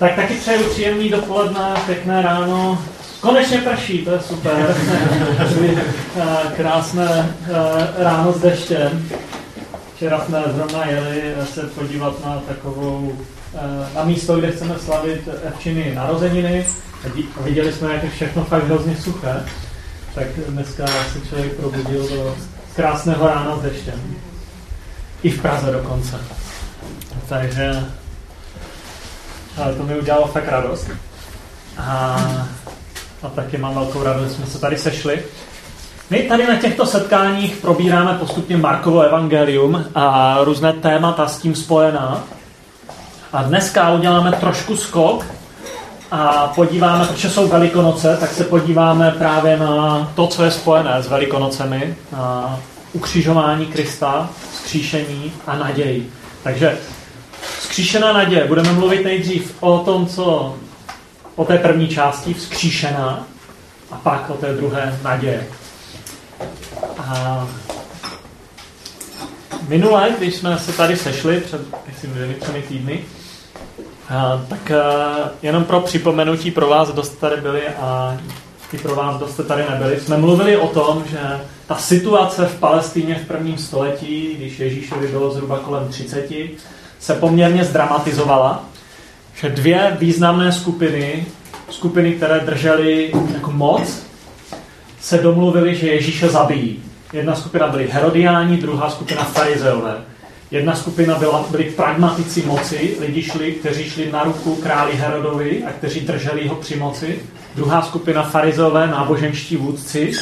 Tak taky přeju příjemný dopoledne, pěkné ráno. Konečně prší, to je super. Krásné eh, ráno s deštěm. Včera jsme zrovna jeli se podívat na takovou, eh, na místo, kde chceme slavit Evčiny narozeniny. Viděli jsme, jak je všechno fakt hrozně suché. Tak dneska se člověk probudil do krásného rána s deštěm. I v Praze dokonce. Takže ale to mi udělalo fakt radost. A, a taky mám velkou radost, že jsme se tady sešli. My tady na těchto setkáních probíráme postupně Markovo evangelium a různé témata s tím spojená. A dneska uděláme trošku skok a podíváme, protože jsou Velikonoce, tak se podíváme právě na to, co je spojené s Velikonocemi, na ukřižování Krista, skříšení a naději. Takže Vzkříšená naděje. Budeme mluvit nejdřív o tom, co o té první části, vzkříšená, a pak o té druhé naděje. A minule, když jsme se tady sešli před, myslím, dvěmi, třemi týdny, a, tak a, jenom pro připomenutí pro vás, kdo jste tady byli a i pro vás, kdo jste tady nebyli, jsme mluvili o tom, že ta situace v Palestíně v prvním století, když Ježíšovi bylo zhruba kolem 30, se poměrně zdramatizovala, že dvě významné skupiny, skupiny, které držely jako moc, se domluvili, že Ježíše zabijí. Jedna skupina byli Herodiáni, druhá skupina farizeové. Jedna skupina byla, byli pragmatici moci, lidi šli, kteří šli na ruku králi Herodovi a kteří drželi ho při moci. Druhá skupina farizeové, náboženští vůdci,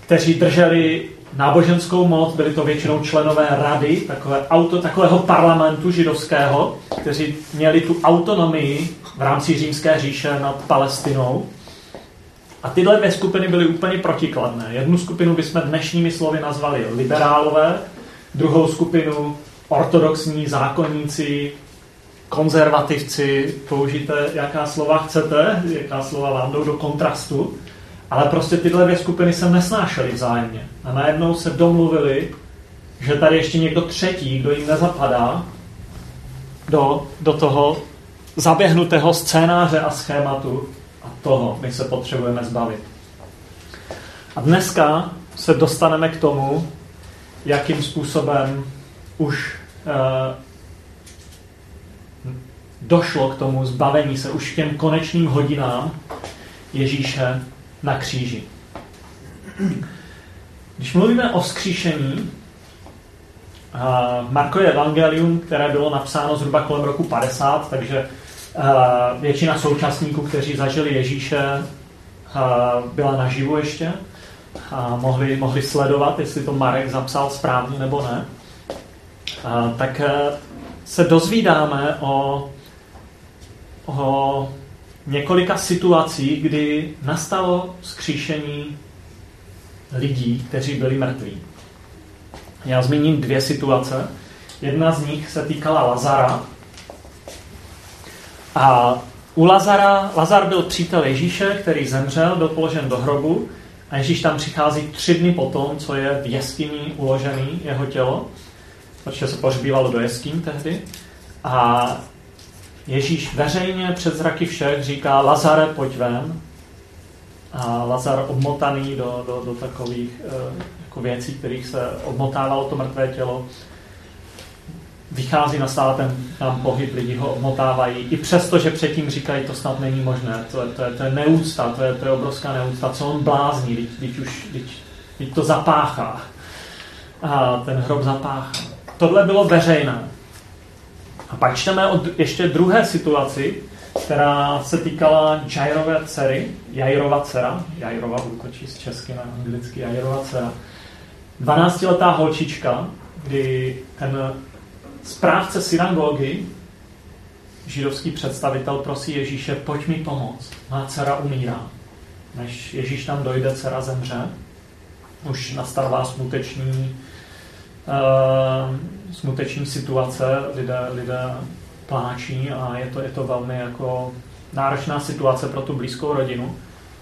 kteří drželi náboženskou moc, byli to většinou členové rady, takové auto, takového parlamentu židovského, kteří měli tu autonomii v rámci římské říše nad Palestinou. A tyhle dvě skupiny byly úplně protikladné. Jednu skupinu bychom dnešními slovy nazvali liberálové, druhou skupinu ortodoxní zákonníci, konzervativci, použijte jaká slova chcete, jaká slova vám jdou do kontrastu. Ale prostě tyhle dvě skupiny se nesnášely vzájemně. A najednou se domluvili, že tady ještě někdo třetí, kdo jim nezapadá do, do toho zaběhnutého scénáře a schématu a toho my se potřebujeme zbavit. A dneska se dostaneme k tomu, jakým způsobem už eh, došlo k tomu zbavení se už k těm konečným hodinám Ježíše na kříži. Když mluvíme o vzkříšení, Markové evangelium, které bylo napsáno zhruba kolem roku 50, takže většina současníků, kteří zažili Ježíše, byla naživu ještě a mohli, mohli sledovat, jestli to Marek zapsal správně nebo ne. Tak se dozvídáme o, o několika situací, kdy nastalo skříšení lidí, kteří byli mrtví. Já zmíním dvě situace. Jedna z nich se týkala Lazara. A u Lazara, Lazar byl přítel Ježíše, který zemřel, byl položen do hrobu a Ježíš tam přichází tři dny potom, co je v jeskyni uložený jeho tělo, protože se pohřbívalo do jeskyní tehdy. A Ježíš veřejně před zraky všech říká, Lazare, pojď ven. A Lazar obmotaný do, do, do takových eh, jako věcí, kterých se obmotávalo to mrtvé tělo, vychází na stále ten tam pohyb, lidi ho obmotávají. I přesto, že předtím říkají, to snad není možné, to je, to je, to je neúcta, to je, to je obrovská neúcta, co on blázní, teď, teď už teď, teď to zapáchá. A ten hrob zapáchá. Tohle bylo veřejné. A pak čteme o ještě druhé situaci, která se týkala Jairové dcery, Jairova dcera, Jairova útočí z česky na anglicky, Jairova dcera. 12-letá holčička, kdy ten správce synagogy, židovský představitel, prosí Ježíše, pojď mi pomoct, má dcera umírá. Než Ježíš tam dojde, dcera zemře, už nastává smutečný uh, smuteční situace, lidé, lidé pláčí a je to, je to velmi jako náročná situace pro tu blízkou rodinu.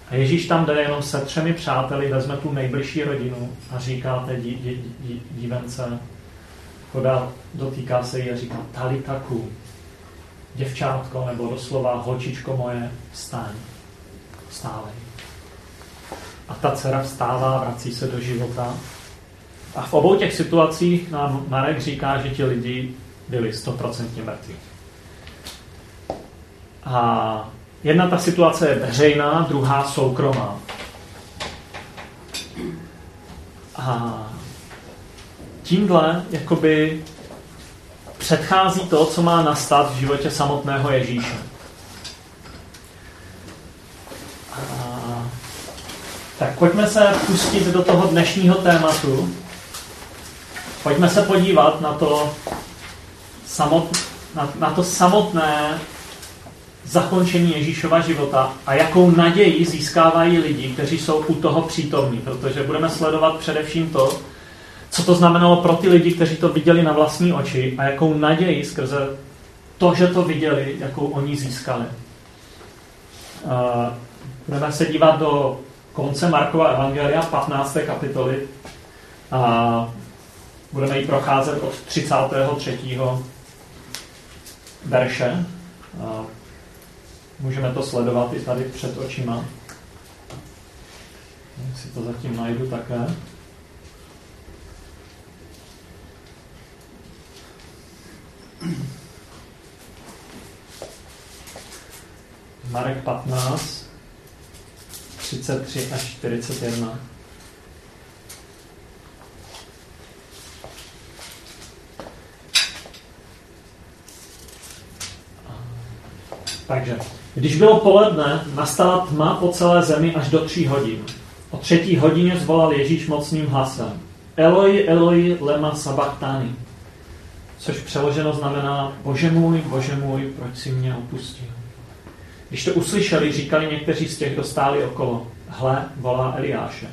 A Ježíš tam jde jenom se třemi přáteli, vezme tu nejbližší rodinu a říká té dí, dí, dí, dívence, podá, dotýká se jí a říká talitaku, děvčátko nebo doslova holčičko moje, vstaň, vstávej. A ta dcera vstává, vrací se do života. A v obou těch situacích nám Marek říká, že ti lidi byli stoprocentně mrtví. A jedna ta situace je veřejná, druhá soukromá. A tímhle jakoby předchází to, co má nastat v životě samotného Ježíše. A, tak pojďme se pustit do toho dnešního tématu. Pojďme se podívat na to, samot, na, na to samotné zakončení Ježíšova života a jakou naději získávají lidi, kteří jsou u toho přítomní, protože budeme sledovat především to, co to znamenalo pro ty lidi, kteří to viděli na vlastní oči a jakou naději skrze to, že to viděli, jakou oni získali. Budeme se dívat do konce Markova Evangelia 15. kapitoly a budeme ji procházet od 33. verše. Můžeme to sledovat i tady před očima. Já si to zatím najdu také. Marek 15, 33 až 41. Takže, když bylo poledne, nastala tma po celé zemi až do tří hodin. O třetí hodině zvolal Ježíš mocným hlasem. Eloi, Eloi, lema sabachthani což přeloženo znamená Bože můj, Bože můj, proč si mě opustil? Když to uslyšeli, říkali někteří z těch, kdo stáli okolo, hle, volá Eliáše.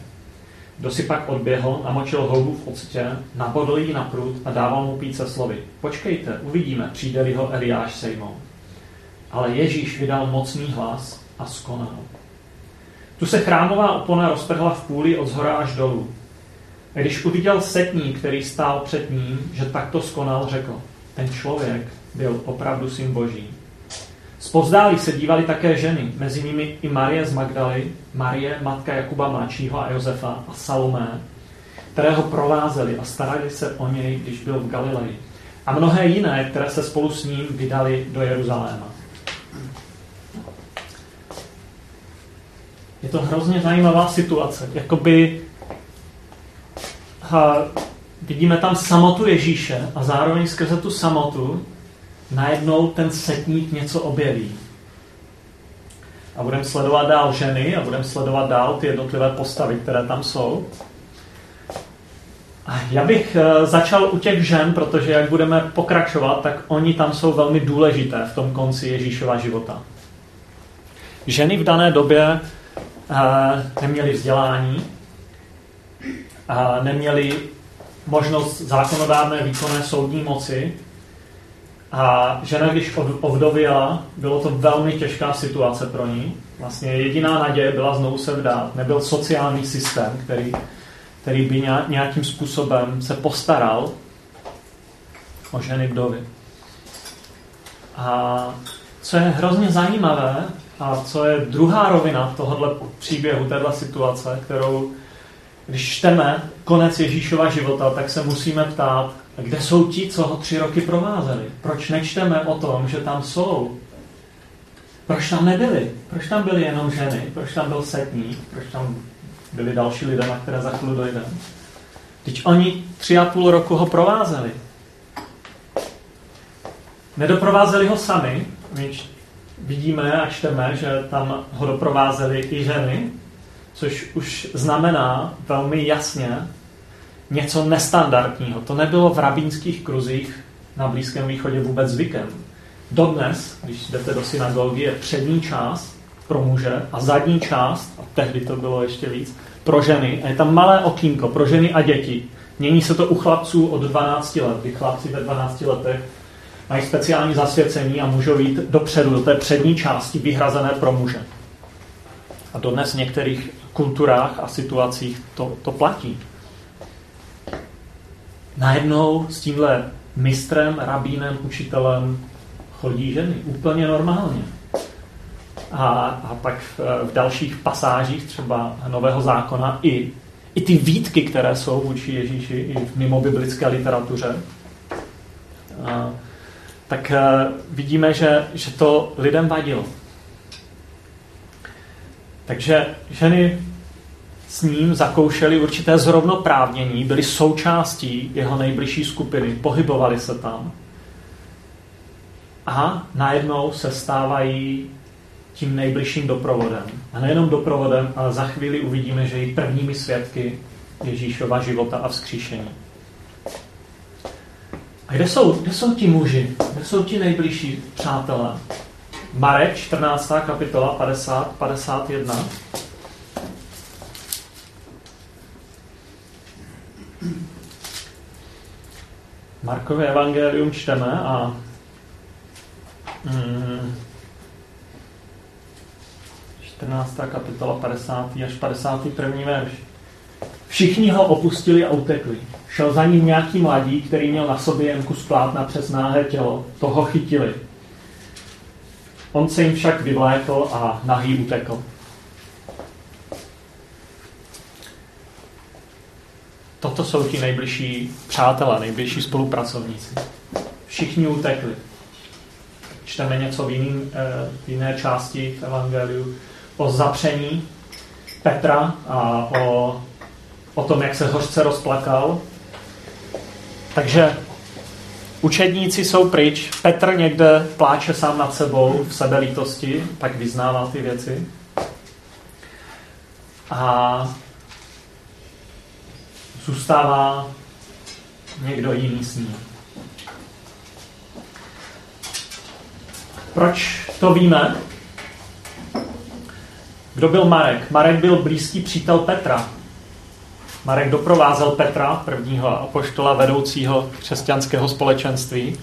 Kdo si pak odběhl, namočil houbu v octě, nabodl jí na prut a dával mu pít se slovy. Počkejte, uvidíme, přijde ho Eliáš sejmou. Ale Ježíš vydal mocný hlas a skonal. Tu se chrámová opona roztrhla v půli od zhora až dolů. A když uviděl setní, který stál před ním, že takto skonal, řekl, ten člověk byl opravdu syn boží. Zpozdálí se dívali také ženy, mezi nimi i Marie z Magdaly, Marie, matka Jakuba mladšího a Josefa a Salomé, kterého provázeli a starali se o něj, když byl v Galileji. A mnohé jiné, které se spolu s ním vydali do Jeruzaléma. Je to hrozně zajímavá situace. Jakoby vidíme tam samotu Ježíše a zároveň skrze tu samotu najednou ten setník něco objeví. A budeme sledovat dál ženy a budeme sledovat dál ty jednotlivé postavy, které tam jsou. Já bych eh, začal u těch žen, protože jak budeme pokračovat, tak oni tam jsou velmi důležité v tom konci Ježíšova života. Ženy v dané době eh, neměly vzdělání, neměli možnost zákonodárné výkonné soudní moci a žena, když ovdověla, bylo to velmi těžká situace pro ní. Vlastně jediná naděje byla znovu se vdát. Nebyl sociální systém, který, který by nějakým způsobem se postaral o ženy vdovy. A co je hrozně zajímavé, a co je druhá rovina tohohle příběhu, téhle situace, kterou když čteme konec Ježíšova života, tak se musíme ptát, kde jsou ti, co ho tři roky provázeli? Proč nečteme o tom, že tam jsou? Proč tam nebyli? Proč tam byly jenom ženy? Proč tam byl setník? Proč tam byli další lidé, na které za chvíli dojdeme? Teď oni tři a půl roku ho provázeli. Nedoprovázeli ho sami, vidíme a čteme, že tam ho doprovázeli i ženy, což už znamená velmi jasně něco nestandardního. To nebylo v rabínských kruzích na Blízkém východě vůbec zvykem. Dodnes, když jdete do synagogy, je přední část pro muže a zadní část, a tehdy to bylo ještě víc, pro ženy. A je tam malé okýnko pro ženy a děti. Mění se to u chlapců od 12 let, kdy chlapci ve 12 letech mají speciální zasvěcení a můžou jít dopředu, do té přední části vyhrazené pro muže. A dodnes v některých kulturách a situacích to, to platí. Najednou s tímhle mistrem, rabínem, učitelem chodí ženy, úplně normálně. A, a pak v, v dalších pasážích třeba Nového zákona i, i ty výtky, které jsou vůči Ježíši i v mimo biblické literatuře, a, tak a, vidíme, že, že to lidem vadilo. Takže ženy s ním zakoušeli určité zrovnoprávnění, byly součástí jeho nejbližší skupiny, pohybovali se tam. A najednou se stávají tím nejbližším doprovodem. A nejenom doprovodem, ale za chvíli uvidíme, že i prvními svědky Ježíšova života a vzkříšení. A kde jsou, kde jsou ti muži? Kde jsou ti nejbližší přátelé? Marek, 14. kapitola, 50, 51. Markové evangelium čteme a mm, 14. kapitola 50. až 51. verš. Všichni ho opustili a utekli. Šel za ním nějaký mladí, který měl na sobě jen kus plátna přes náhé tělo. Toho chytili. On se jim však vyvlékl a nahý utekl. Toto jsou ti nejbližší přátelé, nejbližší spolupracovníci. Všichni utekli. Čteme něco v, jiným, eh, v jiné části v Evangeliu o zapření Petra a o, o tom, jak se hořce rozplakal. Takže učedníci jsou pryč, Petr někde pláče sám nad sebou v sebelítosti, pak vyznává ty věci. A zůstává někdo jiný s ním. Proč to víme? Kdo byl Marek? Marek byl blízký přítel Petra. Marek doprovázel Petra, prvního apoštola vedoucího křesťanského společenství.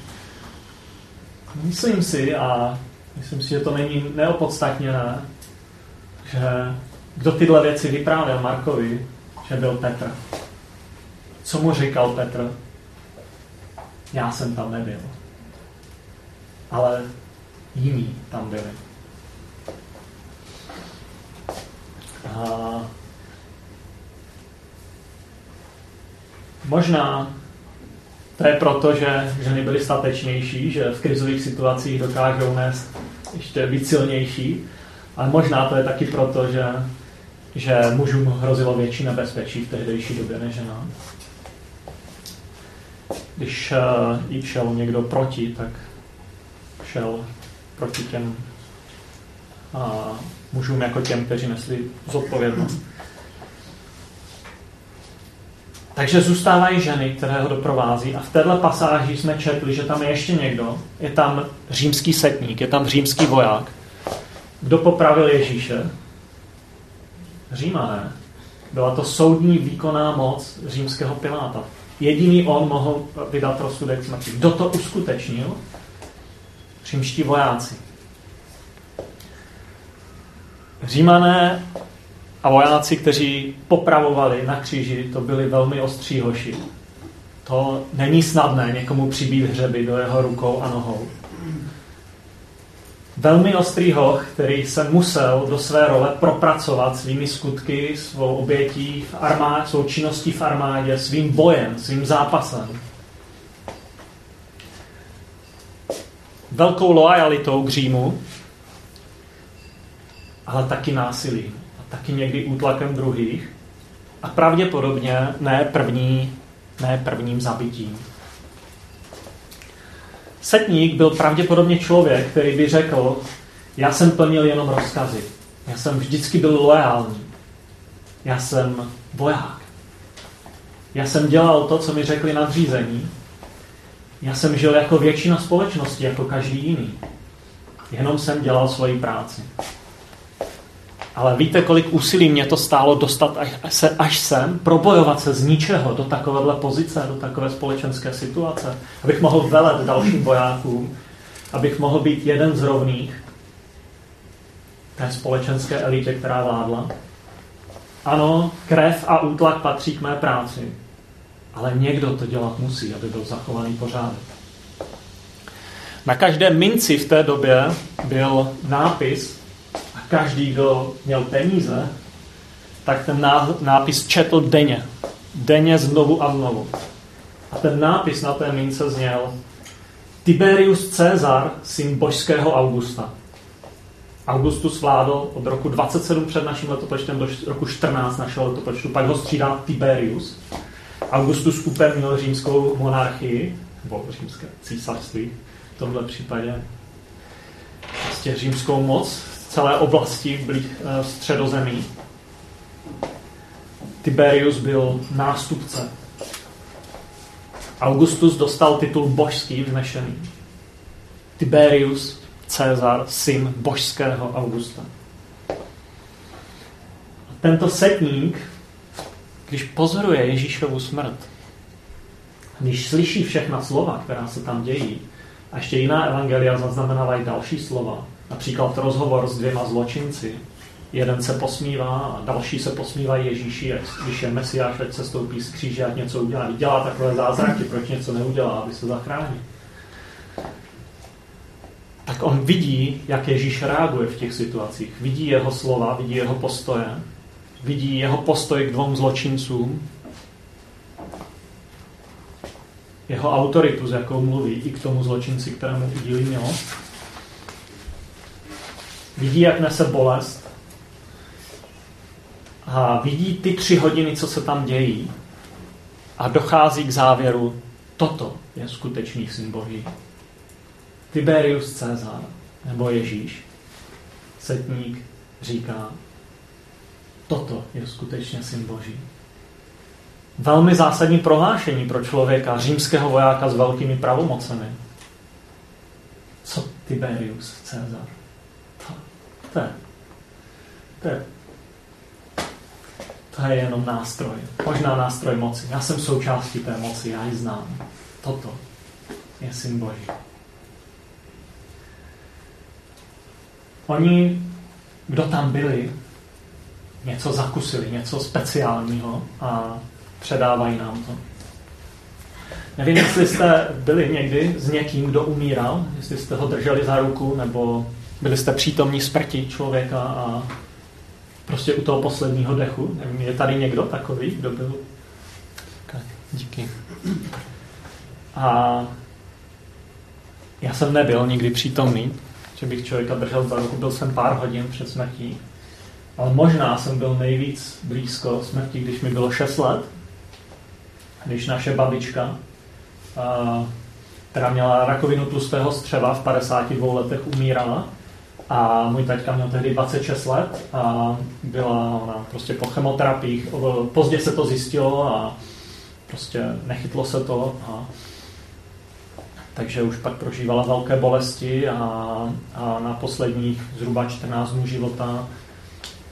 Myslím si, a myslím si, že to není neopodstatněné, že kdo tyhle věci vyprávěl Markovi, že byl Petr. Co mu říkal Petr? Já jsem tam nebyl. Ale jiní tam byli. A možná to je proto, že ženy byly statečnější, že v krizových situacích dokážou nést ještě být silnější, ale možná to je taky proto, že, že mužům hrozilo větší nebezpečí v tehdejší době než ženám. Když uh, jí šel někdo proti, tak šel proti těm uh, mužům jako těm, kteří nesli zodpovědnost. Takže zůstávají ženy, které ho doprovází a v této pasáži jsme četli, že tam je ještě někdo, je tam římský setník, je tam římský voják. Kdo popravil Ježíše? Římané. Byla to soudní výkonná moc římského Piláta. Jediný on mohl vydat rozsudek smrti. Kdo to uskutečnil? Římští vojáci. Římané a vojáci, kteří popravovali na kříži, to byli velmi ostří hoši. To není snadné někomu přibít hřeby do jeho rukou a nohou. Velmi ostrý hoch, který se musel do své role propracovat svými skutky, svou obětí v armádě, svou činností v armádě, svým bojem, svým zápasem. Velkou loajalitou k Římu, ale taky násilím taky někdy útlakem druhých a pravděpodobně ne, první, ne prvním zabitím. Setník byl pravděpodobně člověk, který by řekl, já jsem plnil jenom rozkazy. Já jsem vždycky byl loajální. Já jsem voják. Já jsem dělal to, co mi řekli nadřízení. Já jsem žil jako většina společnosti, jako každý jiný. Jenom jsem dělal svoji práci. Ale víte, kolik úsilí mě to stálo dostat se až sem, probojovat se z ničeho do takovéhle pozice, do takové společenské situace, abych mohl velet dalším vojákům, abych mohl být jeden z rovných té společenské elitě, která vládla. Ano, krev a útlak patří k mé práci, ale někdo to dělat musí, aby byl zachovaný pořádek. Na každé minci v té době byl nápis každý, kdo měl peníze, tak ten nápis četl denně. Denně znovu a znovu. A ten nápis na té mince zněl Tiberius Caesar, syn božského Augusta. Augustus vládl od roku 27 před naším letopočtem do roku 14 našeho letopočtu, pak ho střídal Tiberius. Augustus upevnil římskou monarchii, nebo římské císařství v tomhle případě, prostě římskou moc celé oblasti v eh, středozemí. Tiberius byl nástupce. Augustus dostal titul božský vznešený. Tiberius Cezar, syn božského Augusta. Tento setník, když pozoruje Ježíšovu smrt, když slyší všechna slova, která se tam dějí, a ještě jiná evangelia zaznamenávají další slova, například rozhovor s dvěma zločinci, jeden se posmívá a další se posmívají Ježíši, když je Mesiáš, ať se stoupí z kříže, ať něco udělá. Dělá takové zázraky, proč něco neudělá, aby se zachránil tak on vidí, jak Ježíš reaguje v těch situacích. Vidí jeho slova, vidí jeho postoje, vidí jeho postoj k dvou zločincům, jeho autoritu, s jakou mluví, i k tomu zločinci, kterému udílí milost. Vidí, jak nese bolest a vidí ty tři hodiny, co se tam dějí a dochází k závěru, toto je skutečný syn Boží. Tiberius Cezar nebo Ježíš, setník, říká, toto je skutečně syn Boží. Velmi zásadní prohlášení pro člověka, římského vojáka s velkými pravomocemi. Co Tiberius Cezar? To, to, je, to, je, jenom nástroj. Možná nástroj moci. Já jsem součástí té moci, já ji znám. Toto je syn Boží. Oni, kdo tam byli, něco zakusili, něco speciálního a předávají nám to. Nevím, jestli jste byli někdy s někým, kdo umíral, jestli jste ho drželi za ruku, nebo byli jste přítomní smrti člověka a prostě u toho posledního dechu. Nevím, je tady někdo takový, kdo byl? Okay, díky. A já jsem nebyl nikdy přítomný, že bych člověka držel za ruku. Byl jsem pár hodin před smrtí. Ale možná jsem byl nejvíc blízko smrti, když mi bylo 6 let, když naše babička, která měla rakovinu tlustého střeva v 52 letech, umírala. A můj taťka měl tehdy 26 let a byla ona prostě po chemoterapiích. Pozdě se to zjistilo a prostě nechytlo se to a takže už pak prožívala velké bolesti a, a na posledních zhruba 14 dnů života,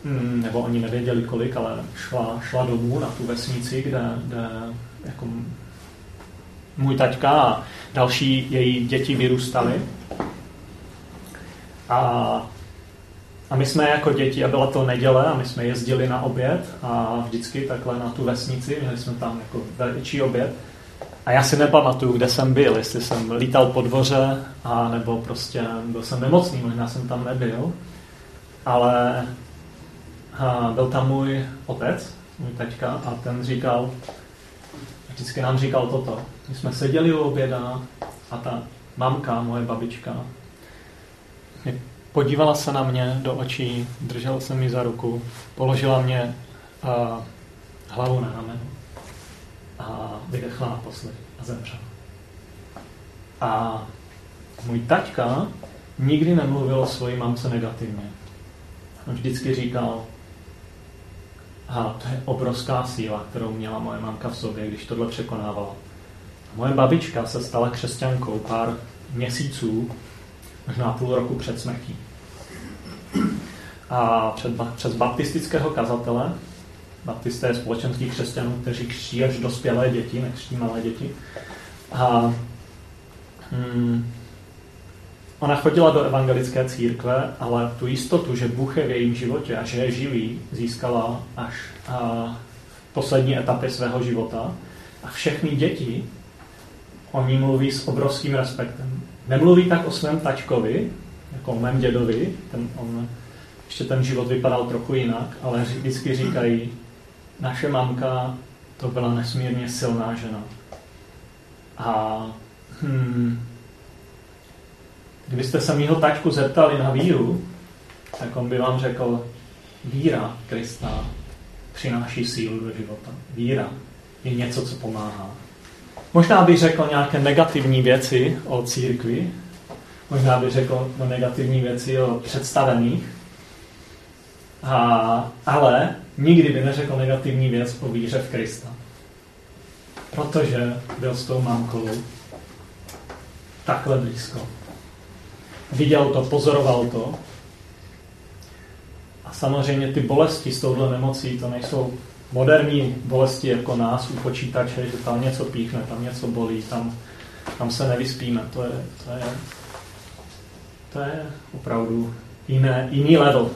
mm, nebo oni nevěděli kolik, ale šla, šla domů na tu vesnici, kde, kde jako můj taťka a další její děti vyrůstaly. A, a my jsme jako děti, a byla to neděle, a my jsme jezdili na oběd a vždycky takhle na tu vesnici, měli jsme tam jako větší oběd, a já si nepamatuju, kde jsem byl, jestli jsem lítal po dvoře, a nebo prostě byl jsem nemocný, možná jsem tam nebyl. Ale a byl tam můj otec, můj taťka, a ten říkal, vždycky nám říkal toto. My jsme seděli u oběda a ta mamka, moje babička, podívala se na mě do očí, držela se mi za ruku, položila mě uh, hlavu na rameno a vydechla naposledy a zemřela. A můj taťka nikdy nemluvil o svojí mamce negativně. On vždycky říkal, a to je obrovská síla, kterou měla moje mamka v sobě, když tohle překonávala. Moje babička se stala křesťankou pár měsíců, možná půl roku před smrtí. A před, přes baptistického kazatele baptisté společenských křesťanů, kteří křtí až dospělé děti, nekřtí malé děti. A hmm, ona chodila do evangelické církve, ale tu jistotu, že Bůh je v jejím životě a že je živý, získala až a, v poslední etapě svého života. A všechny děti o ní mluví s obrovským respektem. Nemluví tak o svém tačkovi, jako o mém dědovi, ten, on, ještě ten život vypadal trochu jinak, ale vždycky říkají, naše mamka to byla nesmírně silná žena. A hmm, kdybyste se mýho tačku zeptali na víru, tak on by vám řekl, víra Krista přináší sílu do života. Víra je něco, co pomáhá. Možná by řekl nějaké negativní věci o církvi, možná by řekl negativní věci o představených, a, ale nikdy by neřekl negativní věc o víře v Krista. Protože byl s tou mámkou takhle blízko. Viděl to, pozoroval to. A samozřejmě ty bolesti s touhle nemocí, to nejsou moderní bolesti jako nás u počítače, že tam něco píchne, tam něco bolí, tam, tam se nevyspíme. To je, to je, to je opravdu jiné, jiný level.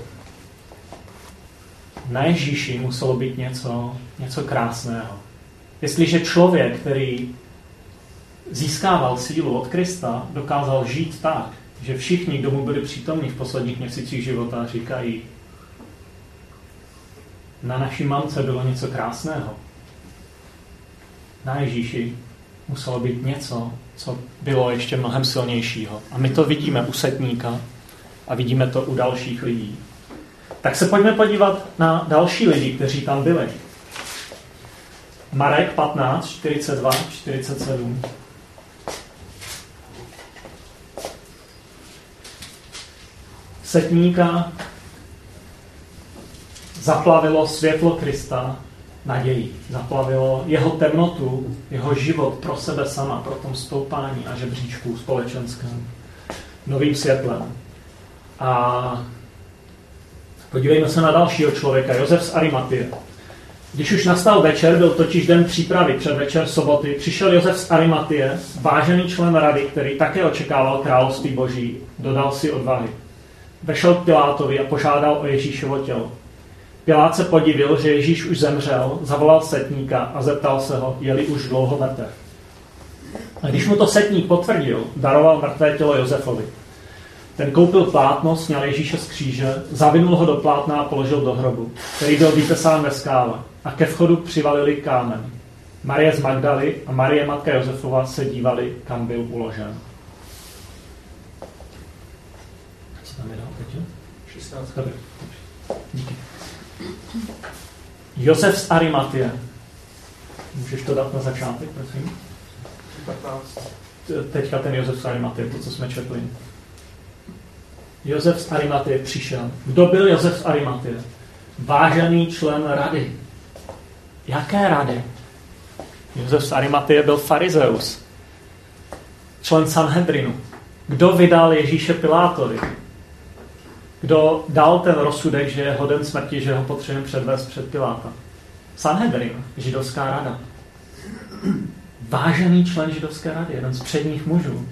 Na Ježíši muselo být něco, něco krásného. Jestliže člověk, který získával sílu od Krista, dokázal žít tak, že všichni, kdo mu byli přítomní v posledních měsících života, říkají, na naší mamce bylo něco krásného. Na Ježíši muselo být něco, co bylo ještě mnohem silnějšího. A my to vidíme u setníka a vidíme to u dalších lidí. Tak se pojďme podívat na další lidi, kteří tam byli. Marek 15, 42, 47. Setníka zaplavilo světlo Krista naději. Zaplavilo jeho temnotu, jeho život pro sebe sama, pro tom stoupání a žebříčku společenském novým světlem. A podívejme se na dalšího člověka, Josef z Arimatie. Když už nastal večer, byl totiž den přípravy před večer soboty, přišel Josef z Arimatie, vážený člen rady, který také očekával království boží, dodal si odvahy. Vešel k Pilátovi a požádal o Ježíšovo tělo. Pilát se podivil, že Ježíš už zemřel, zavolal setníka a zeptal se ho, jeli už dlouho mrtev. A když mu to setník potvrdil, daroval mrtvé tělo Josefovi. Ten koupil plátno, sněl Ježíše z kříže, zavinul ho do plátna a položil do hrobu, který byl vytesán ve skále. A ke vchodu přivalili kámen. Marie z Magdaly a Marie matka Josefova se dívali, kam byl uložen. Co tam je dál teď? 16. Díky. Josef z Arimatie. Můžeš to dát na začátek, prosím? 15. Teďka ten Josef z Arimatie, to, co jsme četli. Josef z Arimatie přišel. Kdo byl Josef z Arimatie? Vážený člen rady. Jaké rady? Josef z Arimatie byl farizeus. Člen Sanhedrinu. Kdo vydal Ježíše Pilátovi? Kdo dal ten rozsudek, že je hoden smrti, že ho potřebujeme předvést před Piláta. Sanhedrin, židovská rada. Vážený člen židovské rady, jeden z předních mužů.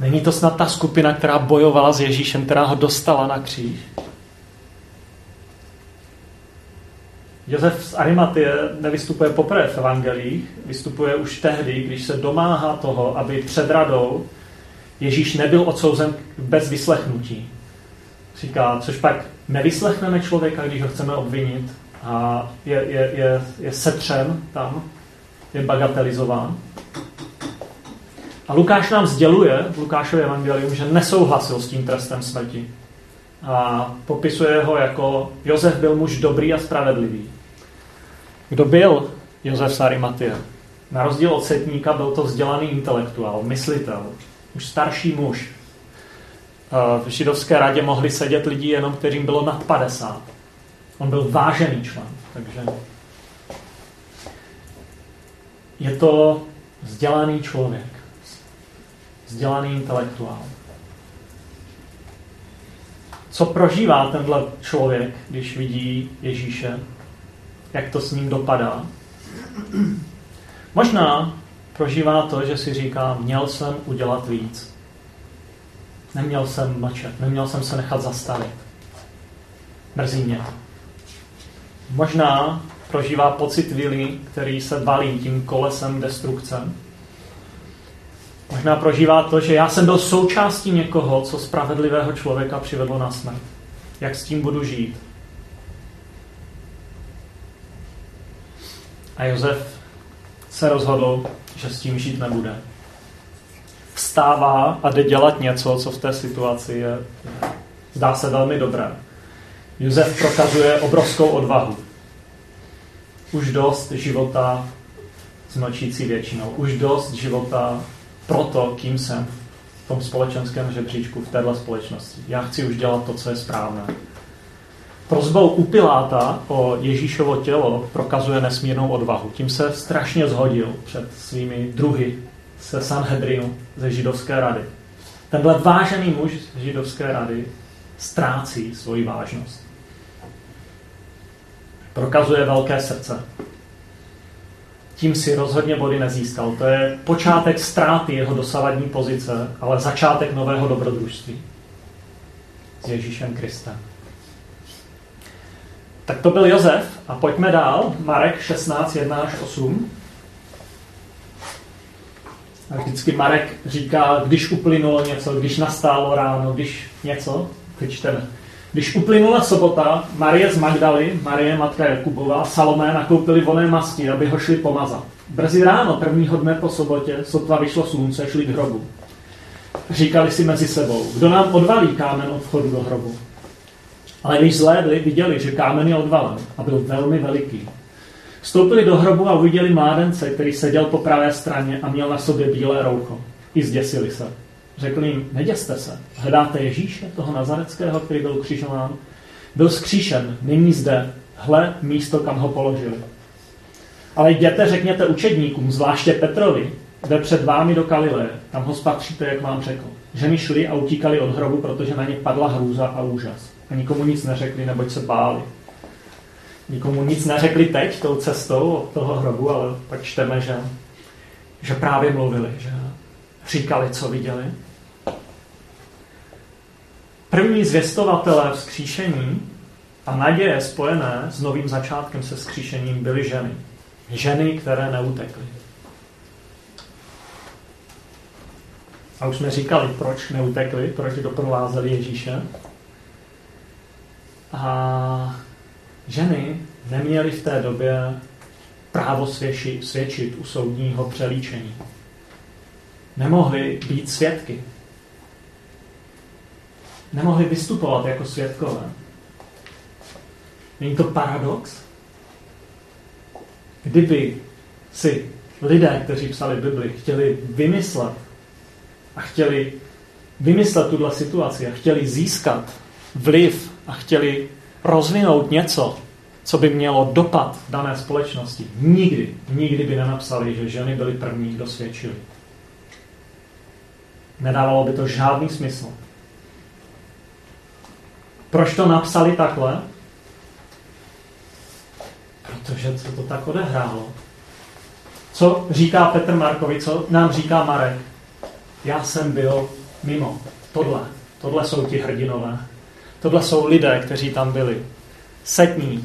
Není to snad ta skupina, která bojovala s Ježíšem, která ho dostala na kříž? Josef z Arimatie nevystupuje poprvé v evangelích, vystupuje už tehdy, když se domáhá toho, aby před radou Ježíš nebyl odsouzen bez vyslechnutí. Říká, což pak nevyslechneme člověka, když ho chceme obvinit a je, je, je, je setřen tam, je bagatelizován. A Lukáš nám sděluje v Lukášově evangelium, že nesouhlasil s tím trestem smrti. A popisuje ho jako Josef byl muž dobrý a spravedlivý. Kdo byl Josef Sarimatie? Na rozdíl od setníka byl to vzdělaný intelektuál, myslitel, už starší muž. V židovské radě mohli sedět lidi jenom, kterým bylo nad 50. On byl vážený člen, takže je to vzdělaný člověk, vzdělaný intelektuál. Co prožívá tenhle člověk, když vidí Ježíše? Jak to s ním dopadá? Možná prožívá to, že si říká, měl jsem udělat víc. Neměl jsem mlčet, neměl jsem se nechat zastavit. Mrzí mě. Možná prožívá pocit vily, který se valí tím kolesem destrukce. Možná prožívá to, že já jsem byl součástí někoho, co spravedlivého člověka přivedlo na smrt. Jak s tím budu žít? A Josef se rozhodl, že s tím žít nebude. Vstává a jde dělat něco, co v té situaci je, zdá se velmi dobré. Josef prokazuje obrovskou odvahu. Už dost života s mlčící většinou. Už dost života pro to, kým jsem v tom společenském žebříčku, v této společnosti. Já chci už dělat to, co je správné. Prozbou u Piláta o Ježíšovo tělo prokazuje nesmírnou odvahu. Tím se strašně zhodil před svými druhy se Sanhedrinu, ze židovské rady. Tenhle vážený muž z židovské rady ztrácí svoji vážnost. Prokazuje velké srdce. Tím si rozhodně body nezískal. To je počátek ztráty jeho dosavadní pozice, ale začátek nového dobrodružství s Ježíšem Kristem. Tak to byl Josef a pojďme dál. Marek 16, 1 až 8. A vždycky Marek říká, když uplynulo něco, když nastálo ráno, když něco, teď. Když uplynula sobota, Marie z Magdaly, Marie matka Jakubová, Salomé nakoupili voné masti, aby ho šli pomazat. Brzy ráno prvního dne po sobotě, sotva vyšlo slunce, šli k hrobu. Říkali si mezi sebou, kdo nám odvalí kámen od vchodu do hrobu. Ale když zhlédli, viděli, že kámen je odvalen a byl velmi veliký. Vstoupili do hrobu a uviděli mládence, který seděl po pravé straně a měl na sobě bílé roucho. I zděsili se. Řekli jim, neděste se, hledáte Ježíše, toho nazareckého, který byl ukřižován. Byl skříšen, není zde, hle místo, kam ho položili. Ale jděte, řekněte učedníkům, zvláště Petrovi, jde před vámi do Galileje, tam ho spatříte, jak vám řekl. Ženy šly a utíkali od hrobu, protože na ně padla hrůza a úžas. A nikomu nic neřekli, neboť se báli. Nikomu nic neřekli teď, tou cestou od toho hrobu, ale pak čteme, že, že právě mluvili, že říkali, co viděli. První zvěstovatelé vzkříšení a naděje spojené s novým začátkem se vzkříšením byly ženy. Ženy, které neutekly. A už jsme říkali, proč neutekli, proč doprovázeli Ježíše. A ženy neměly v té době právo svědčit, svědčit u soudního přelíčení. Nemohly být svědky. Nemohly vystupovat jako svědkové. Není to paradox? Kdyby si lidé, kteří psali Bibli, chtěli vymyslet a chtěli vymyslet tuhle situaci a chtěli získat vliv a chtěli rozvinout něco, co by mělo dopad dané společnosti, nikdy, nikdy by nenapsali, že ženy byly první, kdo svědčili. Nedávalo by to žádný smysl. Proč to napsali takhle? Protože se to tak odehrálo. Co říká Petr Markovi, co nám říká Marek? Já jsem byl mimo. Tohle. Tohle jsou ti hrdinové. Tohle jsou lidé, kteří tam byli. Setník,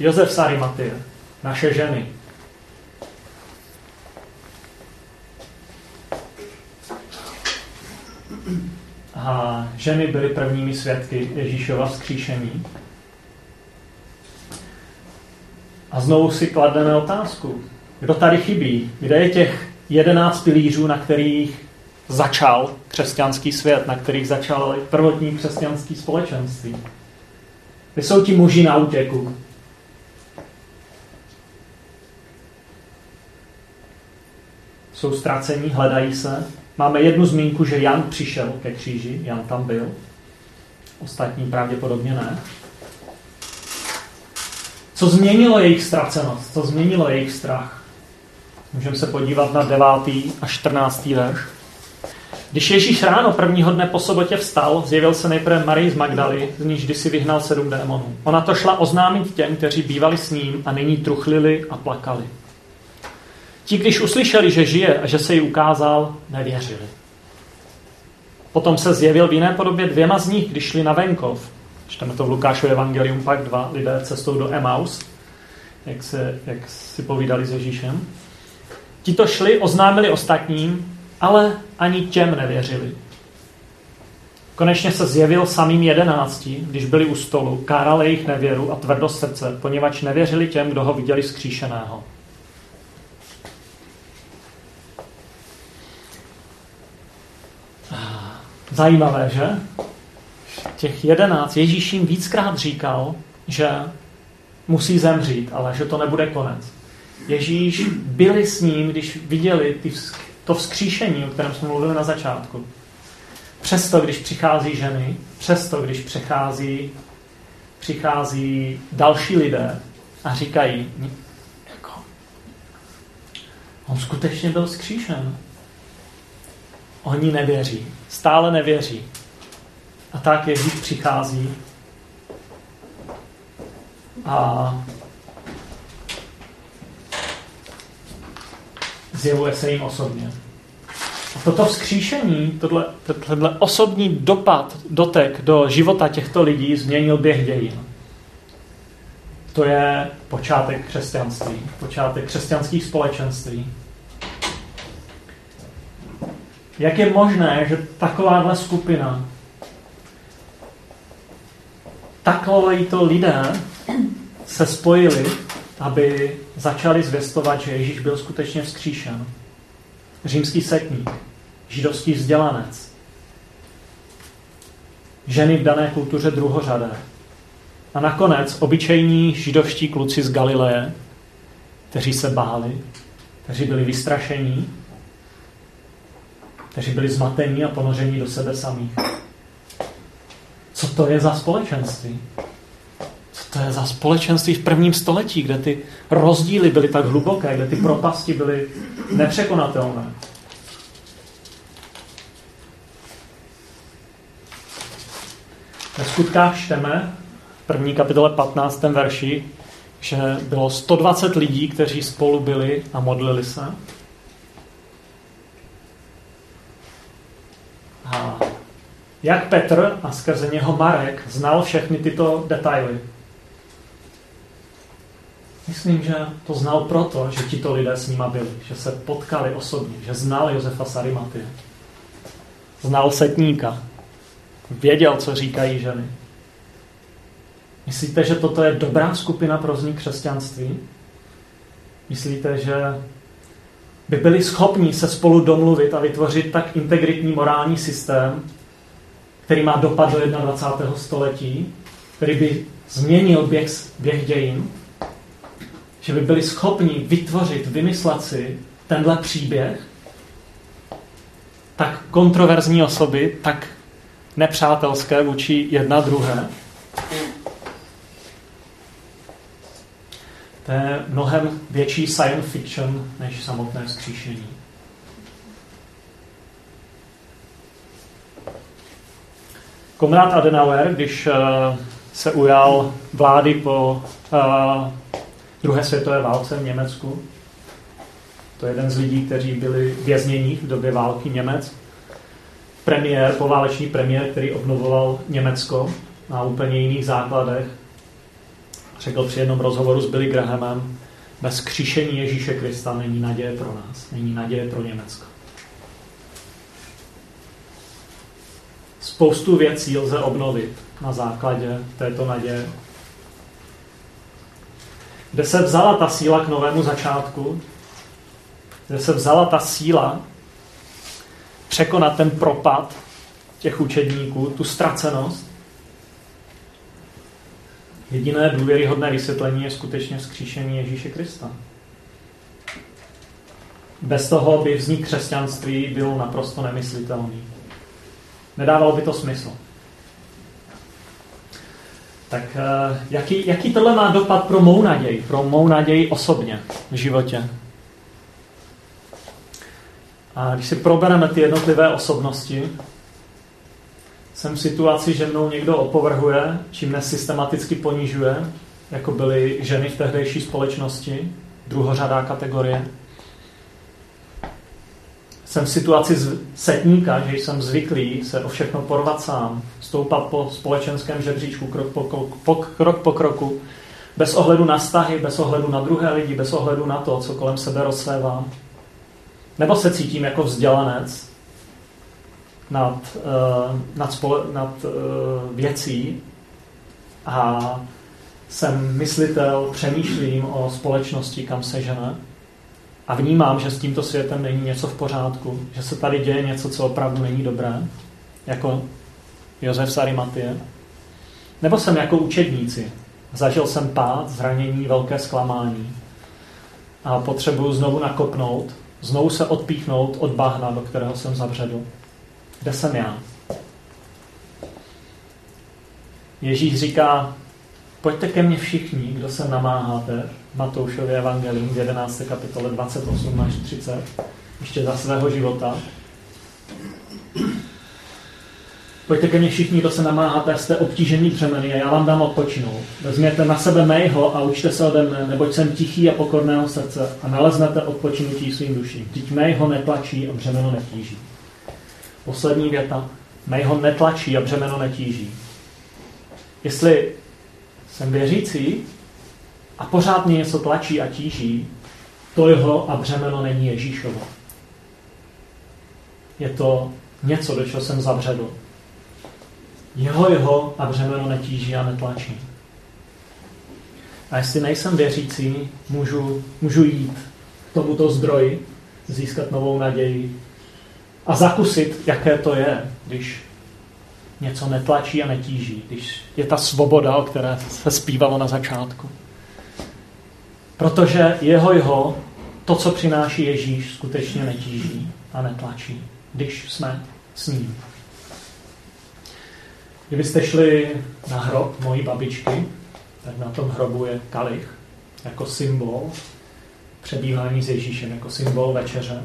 Josef Sarimatie, naše ženy. A ženy byly prvními svědky Ježíšova vzkříšení. A znovu si klademe otázku. Kdo tady chybí? Kde je těch jedenáct pilířů, na kterých začal křesťanský svět, na kterých začalo prvotní křesťanský společenství. Kde jsou ti muži na útěku? Jsou ztracení, hledají se. Máme jednu zmínku, že Jan přišel ke kříži, Jan tam byl. Ostatní pravděpodobně ne. Co změnilo jejich ztracenost? Co změnilo jejich strach? Můžeme se podívat na 9. a 14. verš. Když Ježíš ráno prvního dne po sobotě vstal, zjevil se nejprve Marii z Magdaly, z níž kdysi vyhnal sedm démonů. Ona to šla oznámit těm, kteří bývali s ním a nyní truchlili a plakali. Ti, když uslyšeli, že žije a že se jí ukázal, nevěřili. Potom se zjevil v jiné podobě dvěma z nich, když šli na venkov. Čteme to v Lukášově evangelium, pak dva lidé cestou do Emaus. jak, se, jak si povídali s Ježíšem. Ti to šli, oznámili ostatním, ale ani těm nevěřili. Konečně se zjevil samým jedenácti, když byli u stolu, káral jejich nevěru a tvrdost srdce, poněvadž nevěřili těm, kdo ho viděli skříšeného. Zajímavé, že? Těch jedenáct Ježíš jim víckrát říkal, že musí zemřít, ale že to nebude konec. Ježíš byli s ním, když viděli ty, to vzkříšení, o kterém jsme mluvili na začátku. Přesto, když přichází ženy, přesto, když přichází, přichází další lidé a říkají, jako, on skutečně byl vzkříšen. Oni nevěří, stále nevěří. A tak Ježíš přichází a zjevuje se jim osobně. A toto vzkříšení, tohle osobní dopad, dotek do života těchto lidí změnil běh dějin. To je počátek křesťanství, počátek křesťanských společenství. Jak je možné, že takováhle skupina, to lidé se spojili, aby začali zvěstovat, že Ježíš byl skutečně vzkříšen? římský setník, židovský vzdělanec, ženy v dané kultuře druhořadé a nakonec obyčejní židovští kluci z Galileje, kteří se báli, kteří byli vystrašení, kteří byli zmatení a ponoření do sebe samých. Co to je za společenství? To je za společenství v prvním století, kde ty rozdíly byly tak hluboké, kde ty propasti byly nepřekonatelné. Ve skutkách čteme v první kapitole 15. verši, že bylo 120 lidí, kteří spolu byli a modlili se. A jak Petr a skrze něho Marek znal všechny tyto detaily. Myslím, že to znal proto, že tito lidé s nima byli, že se potkali osobně, že znal Josefa Sarimatie. Znal setníka. Věděl, co říkají ženy. Myslíte, že toto je dobrá skupina pro vznik křesťanství? Myslíte, že by byli schopni se spolu domluvit a vytvořit tak integritní morální systém, který má dopad do 21. století, který by změnil běh, běh dějin? Že by byli schopni vytvořit, vymyslet si tenhle příběh, tak kontroverzní osoby, tak nepřátelské vůči jedna druhé. To je mnohem větší science fiction než samotné vzkříšení. Konrad Adenauer, když eh, se ujal vlády po eh, druhé světové válce v Německu. To je jeden z lidí, kteří byli vězněni v době války Němec. Premiér, poválečný premiér, který obnovoval Německo na úplně jiných základech, řekl při jednom rozhovoru s Billy Grahamem, bez kříšení Ježíše Krista není naděje pro nás, není naděje pro Německo. Spoustu věcí lze obnovit na základě této naděje kde se vzala ta síla k novému začátku, kde se vzala ta síla překonat ten propad těch učedníků, tu ztracenost. Jediné důvěryhodné vysvětlení je skutečně vzkříšení Ježíše Krista. Bez toho by vznik křesťanství byl naprosto nemyslitelný. Nedávalo by to smysl. Tak eh, jaký, jaký tohle má dopad pro mou naději, pro mou naději osobně v životě? A když si probereme ty jednotlivé osobnosti, jsem v situaci, že mnou někdo opovrhuje, čím mne systematicky ponižuje, jako byly ženy v tehdejší společnosti, druhořadá kategorie jsem v situaci setníka, že jsem zvyklý se o všechno porvat sám, stoupat po společenském žebříčku krok po, po, krok po kroku Bez ohledu na vztahy, bez ohledu na druhé lidi, bez ohledu na to, co kolem sebe rozsévám. Nebo se cítím jako vzdělanec nad, uh, nad, spole, nad uh, věcí a jsem myslitel, přemýšlím o společnosti, kam se žene a vnímám, že s tímto světem není něco v pořádku, že se tady děje něco, co opravdu není dobré, jako Josef Sarimatie. Nebo jsem jako učedníci. Zažil jsem pád, zranění, velké zklamání a potřebuju znovu nakopnout, znovu se odpíchnout od bahna, do kterého jsem zabředl. Kde jsem já? Ježíš říká, pojďte ke mně všichni, kdo se namáháte, Matoušově evangelium v 11. kapitole 28 až 30, ještě za svého života. Pojďte ke mně všichni, kdo se namáháte, jste obtížení břemeny a já vám dám odpočinout. Vezměte na sebe mého a učte se ode mne, neboť jsem tichý a pokorného srdce a naleznete odpočinutí svým duším. Vždyť mého netlačí a břemeno netíží. Poslední věta. Mého netlačí a břemeno netíží. Jestli jsem věřící a pořád mě něco tlačí a tíží, to jeho a břemeno není Ježíšovo. Je to něco, do čeho jsem zabředl. Jeho jeho a břemeno netíží a netlačí. A jestli nejsem věřící, můžu, můžu jít k tomuto zdroji, získat novou naději a zakusit, jaké to je, když něco netlačí a netíží, když je ta svoboda, o které se zpívalo na začátku. Protože jeho jeho, to, co přináší Ježíš, skutečně netíží a netlačí, když jsme s ním. Kdybyste šli na hrob mojí babičky, tak na tom hrobu je kalich jako symbol přebývání s Ježíšem, jako symbol večeře.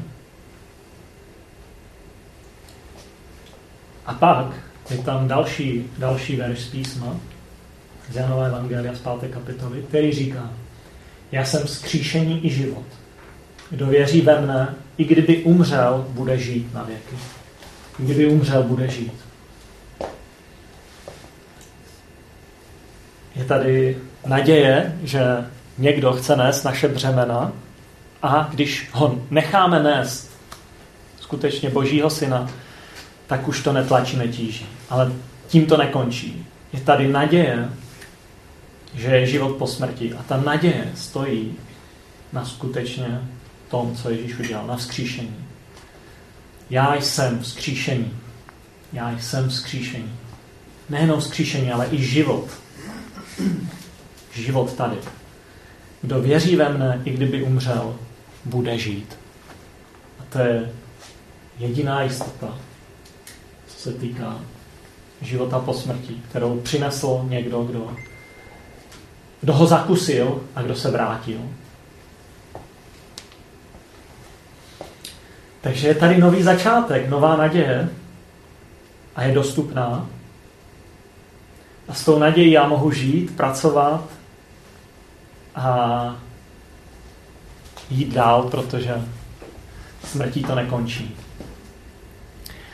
A pak je tam další, další verš z písma, z Janova Evangelia z 5. kapitoly, který říká, já jsem skříšení i život. Kdo věří ve mne, i kdyby umřel, bude žít na věky. Kdyby umřel, bude žít. Je tady naděje, že někdo chce nést naše břemena a když ho necháme nést skutečně Božího syna, tak už to netlačí, netíží. Ale tím to nekončí. Je tady naděje, že je život po smrti. A ta naděje stojí na skutečně tom, co Ježíš udělal, na vzkříšení. Já jsem vzkříšení. Já jsem vzkříšení. Nejenom vzkříšení, ale i život. Život tady. Kdo věří ve mne, i kdyby umřel, bude žít. A to je jediná jistota, co se týká života po smrti, kterou přinesl někdo, kdo kdo ho zakusil a kdo se vrátil. Takže je tady nový začátek, nová naděje a je dostupná. A s tou nadějí já mohu žít, pracovat a jít dál, protože smrtí to nekončí.